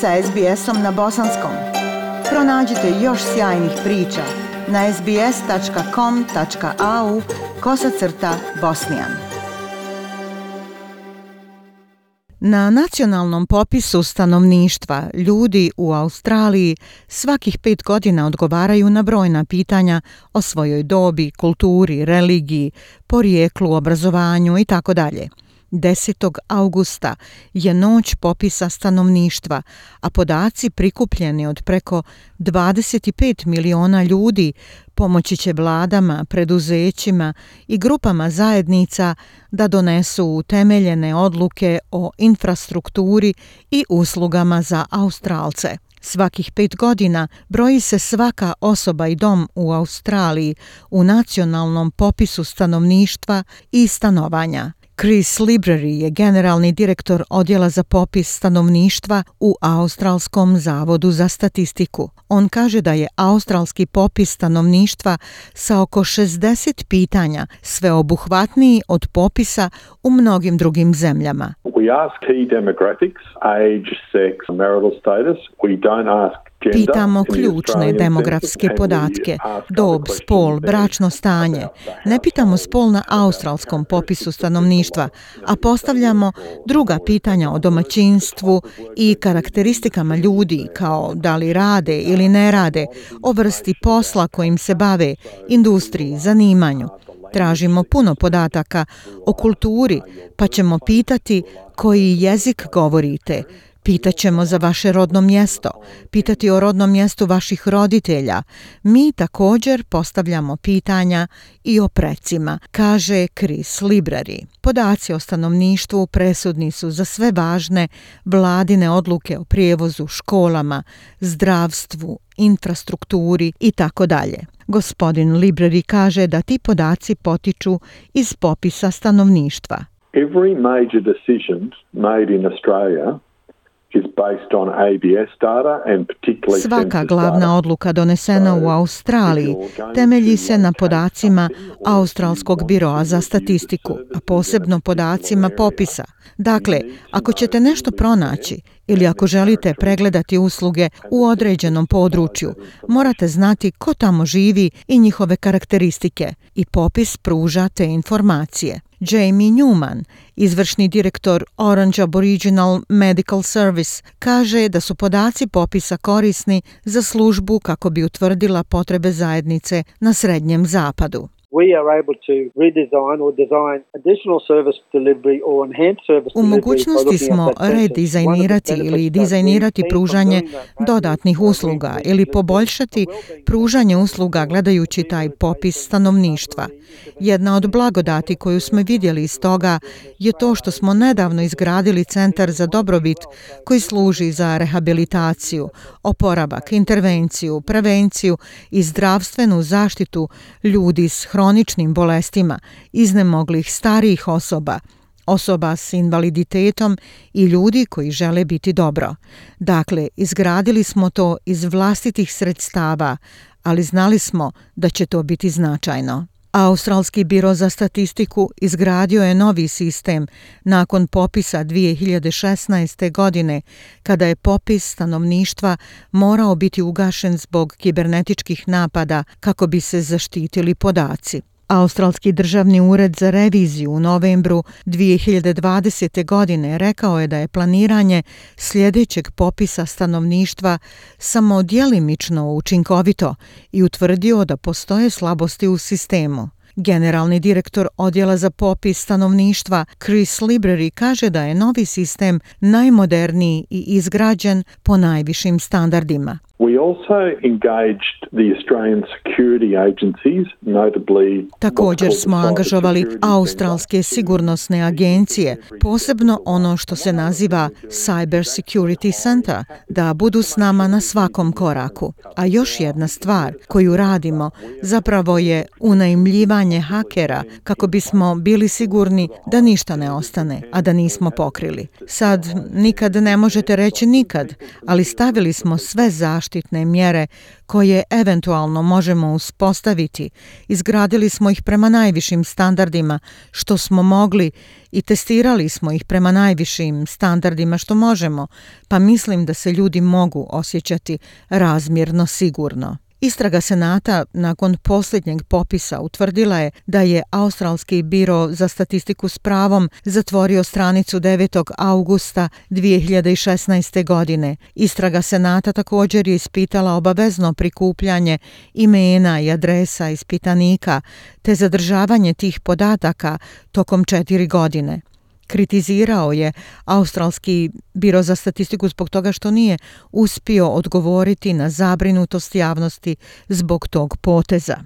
sa SBS-om na bosanskom. Pronađite još sjajnih priča na sbs.com.au kosacrta bosnijan. Na nacionalnom popisu stanovništva ljudi u Australiji svakih pet godina odgovaraju na brojna pitanja o svojoj dobi, kulturi, religiji, porijeklu, obrazovanju i tako dalje. 10. augusta je noć popisa stanovništva, a podaci prikupljeni od preko 25 miliona ljudi pomoći će vladama, preduzećima i grupama zajednica da donesu utemeljene odluke o infrastrukturi i uslugama za Australce. Svakih pet godina broji se svaka osoba i dom u Australiji u nacionalnom popisu stanovništva i stanovanja. Chris Library je generalni direktor odjela za popis stanovništva u Australskom zavodu za statistiku. On kaže da je australski popis stanovništva sa oko 60 pitanja sveobuhvatniji od popisa u mnogim drugim zemljama. We ask key demographics, age, sex, marital status. We don't ask Pitamo ključne demografske podatke, dob, spol, bračno stanje. Ne pitamo spol na australskom popisu stanovništva, a postavljamo druga pitanja o domaćinstvu i karakteristikama ljudi kao da li rade ili ne rade, o vrsti posla kojim se bave, industriji, zanimanju. Tražimo puno podataka o kulturi, pa ćemo pitati koji jezik govorite, Pitaćemo za vaše rodno mjesto, pitati o rodnom mjestu vaših roditelja. Mi također postavljamo pitanja i o precima, kaže Chris Library. Podaci o stanovništvu presudni su za sve važne vladine odluke o prijevozu, školama, zdravstvu, infrastrukturi i tako dalje. Gospodin Library kaže da ti podaci potiču iz popisa stanovništva. Every major decision made in Australia Svaka glavna odluka donesena u Australiji temelji se na podacima Australskog biroa za statistiku, a posebno podacima popisa. Dakle, ako ćete nešto pronaći ili ako želite pregledati usluge u određenom području, morate znati ko tamo živi i njihove karakteristike i popis pruža te informacije. Jamie Newman, izvršni direktor Orange Aboriginal Medical Service, kaže da su podaci popisa korisni za službu kako bi utvrdila potrebe zajednice na Srednjem zapadu we are able to redesign or design additional service delivery or enhance service delivery. U mogućnosti smo redizajnirati ili dizajnirati pružanje dodatnih usluga ili poboljšati pružanje usluga gledajući taj popis stanovništva. Jedna od blagodati koju smo vidjeli iz toga je to što smo nedavno izgradili centar za dobrobit koji služi za rehabilitaciju, oporavak, intervenciju, prevenciju i zdravstvenu zaštitu ljudi s hronom hroničnim bolestima, iznemoglih starijih osoba, osoba s invaliditetom i ljudi koji žele biti dobro. Dakle, izgradili smo to iz vlastitih sredstava, ali znali smo da će to biti značajno. Australski biro za statistiku izgradio je novi sistem nakon popisa 2016. godine, kada je popis stanovništva morao biti ugašen zbog kibernetičkih napada kako bi se zaštitili podaci. Australski državni ured za reviziju u novembru 2020. godine rekao je da je planiranje sljedećeg popisa stanovništva samo djelimično učinkovito i utvrdio da postoje slabosti u sistemu. Generalni direktor odjela za popis stanovništva Chris Library kaže da je novi sistem najmoderniji i izgrađen po najvišim standardima. We also engaged the Australian security agencies, notably Također smo angažovali australske sigurnosne agencije, posebno ono što se naziva Cyber Security Center, da budu s nama na svakom koraku. A još jedna stvar koju radimo zapravo je unajmljivanje hakera kako bismo bili sigurni da ništa ne ostane, a da nismo pokrili. Sad nikad ne možete reći nikad, ali stavili smo sve zaštite zaštitne mjere koje eventualno možemo uspostaviti, izgradili smo ih prema najvišim standardima što smo mogli i testirali smo ih prema najvišim standardima što možemo, pa mislim da se ljudi mogu osjećati razmjerno sigurno. Istraga Senata nakon posljednjeg popisa utvrdila je da je Australski biro za statistiku s pravom zatvorio stranicu 9. augusta 2016. godine. Istraga Senata također je ispitala obavezno prikupljanje imena i adresa ispitanika te zadržavanje tih podataka tokom četiri godine kritizirao je Australski biro za statistiku zbog toga što nije uspio odgovoriti na zabrinutost javnosti zbog tog poteza.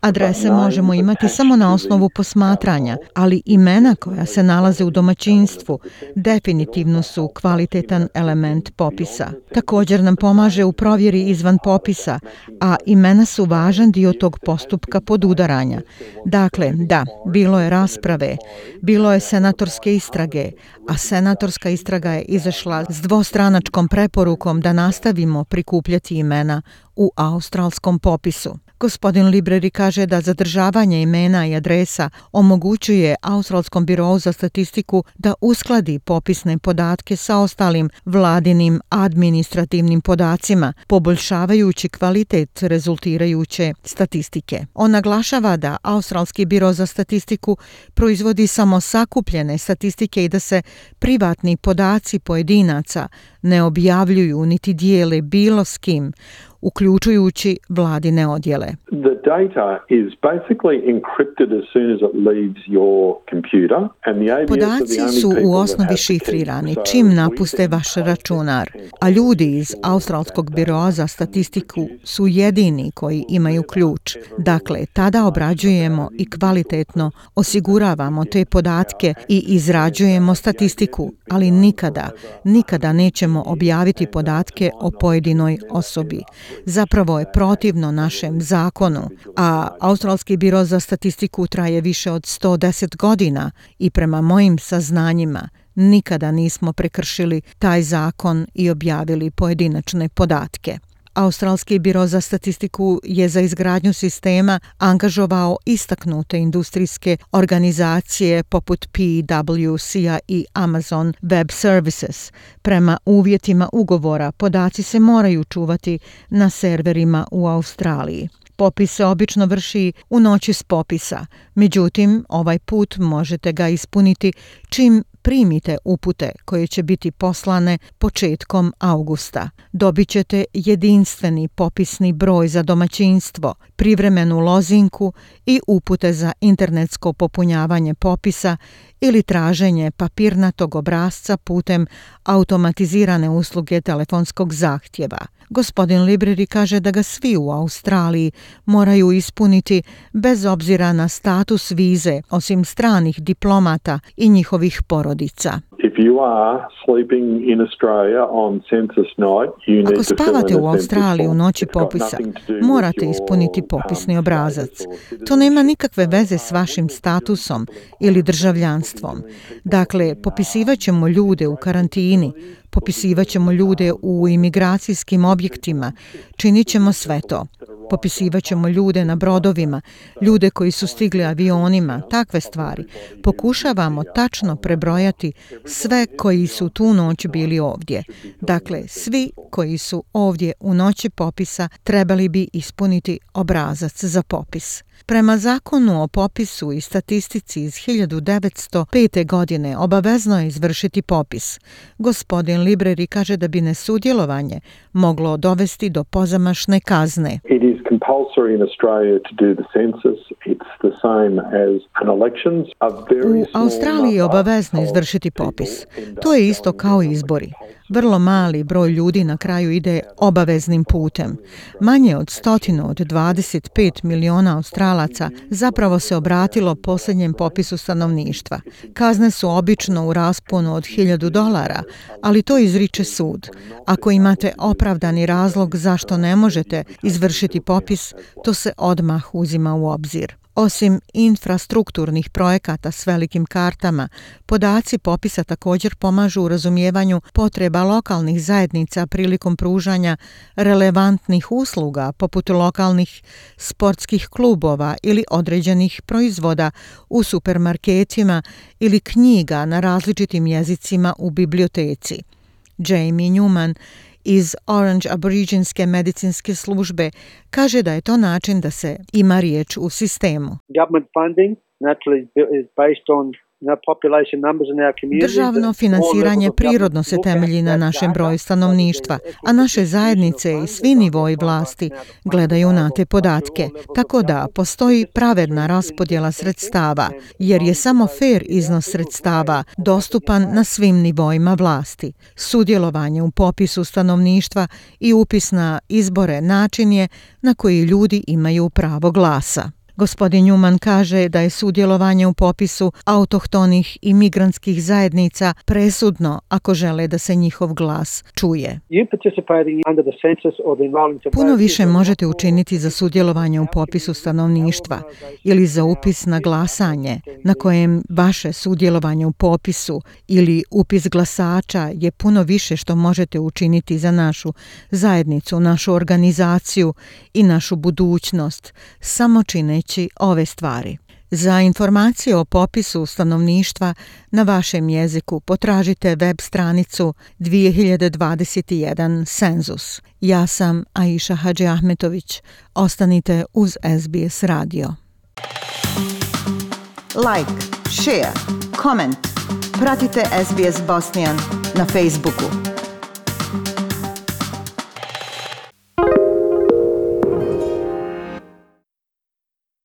Adrese možemo imati samo na osnovu posmatranja, ali imena koja se nalaze u domaćinstvu definitivno su kvalitetan element popisa. Također nam pomaže u provjeri izvan popisa, a imena su važan dio tog postupka podudaranja. Dakle, Da, bilo je rasprave, bilo je senatorske istrage, a senatorska istraga je izašla s dvostranačkom preporukom da nastavimo prikupljati imena u australskom popisu. Gospodin Libreri kaže da zadržavanje imena i adresa omogućuje Australskom birovu za statistiku da uskladi popisne podatke sa ostalim vladinim administrativnim podacima, poboljšavajući kvalitet rezultirajuće statistike. On naglašava da Australski biro za statistiku proizvodi samo sakupljene statistike i da se privatni podaci pojedinaca ne objavljuju niti dijele bilo s kim, uključujući vladine odjele. The data is basically encrypted as soon as it leaves your computer and the ABS Podaci su u osnovi šifrirani čim napuste vaš računar, a ljudi iz Australskog biroa za statistiku su jedini koji imaju ključ. Dakle, tada obrađujemo i kvalitetno osiguravamo te podatke i izrađujemo statistiku, ali nikada, nikada nećemo objaviti podatke o pojedinoj osobi. Zapravo je protivno našem zakonu, a Australski biro za statistiku traje više od 110 godina i prema mojim saznanjima nikada nismo prekršili taj zakon i objavili pojedinačne podatke. Australski biro za statistiku je za izgradnju sistema angažovao istaknute industrijske organizacije poput PwC-a i Amazon Web Services. Prema uvjetima ugovora, podaci se moraju čuvati na serverima u Australiji. Popis se obično vrši u noći s popisa, međutim, ovaj put možete ga ispuniti čim primite upute koje će biti poslane početkom augusta. Dobit ćete jedinstveni popisni broj za domaćinstvo, privremenu lozinku i upute za internetsko popunjavanje popisa ili traženje papirnatog obrazca putem automatizirane usluge telefonskog zahtjeva. Gospodin Libreri kaže da ga svi u Australiji moraju ispuniti bez obzira na status vize, osim stranih diplomata i njihovih porodica. Ako spavate u Australiji u noći popisa, morate ispuniti um, popisni obrazac. To nema nikakve veze s vašim statusom ili državljanstvom. Dakle, popisivat ćemo ljude u karantini, popisivat ćemo ljude u imigracijskim objektima, činit ćemo sve to popisivat ćemo ljude na brodovima, ljude koji su stigli avionima, takve stvari. Pokušavamo tačno prebrojati sve koji su tu noć bili ovdje. Dakle, svi koji su ovdje u noći popisa trebali bi ispuniti obrazac za popis. Prema zakonu o popisu i statistici iz 1905. godine obavezno je izvršiti popis. Gospodin Libreri kaže da bi nesudjelovanje moglo dovesti do pozamašne kazne. It is compulsory in Australia to do the census. It's the same as an elections. U Australiji je obavezno izvršiti popis. To je isto kao izbori. Vrlo mali broj ljudi na kraju ide obaveznim putem. Manje od stotinu od 25 miliona Australaca zapravo se obratilo posljednjem popisu stanovništva. Kazne su obično u rasponu od 1000 dolara, ali to izriče sud. Ako imate opravdani razlog zašto ne možete izvršiti popis, to se odmah uzima u obzir. Osim infrastrukturnih projekata s velikim kartama, podaci popisa također pomažu u razumijevanju potreba lokalnih zajednica prilikom pružanja relevantnih usluga poput lokalnih sportskih klubova ili određenih proizvoda u supermarketima ili knjiga na različitim jezicima u biblioteci. Jamie Newman iz Orange Aboriginske medicinske službe kaže da je to način da se ima riječ u sistemu. Government funding naturally is based on Državno finansiranje prirodno se temelji na našem broju stanovništva, a naše zajednice i svi nivoji vlasti gledaju na te podatke, tako da postoji pravedna raspodjela sredstava, jer je samo fair iznos sredstava dostupan na svim nivoima vlasti. Sudjelovanje u popisu stanovništva i upis na izbore način je na koji ljudi imaju pravo glasa. Gospodin Njuman kaže da je sudjelovanje u popisu autohtonih i migrantskih zajednica presudno ako žele da se njihov glas čuje. Puno više možete učiniti za sudjelovanje u popisu stanovništva ili za upis na glasanje na kojem vaše sudjelovanje u popisu ili upis glasača je puno više što možete učiniti za našu zajednicu, našu organizaciju i našu budućnost samo čineći postići ove stvari. Za informacije o popisu stanovništva na vašem jeziku potražite web stranicu 2021 Census. Ja sam Aisha Hadži Ahmetović. Ostanite uz SBS radio. Like, share, comment. Pratite SBS Bosnian na Facebooku.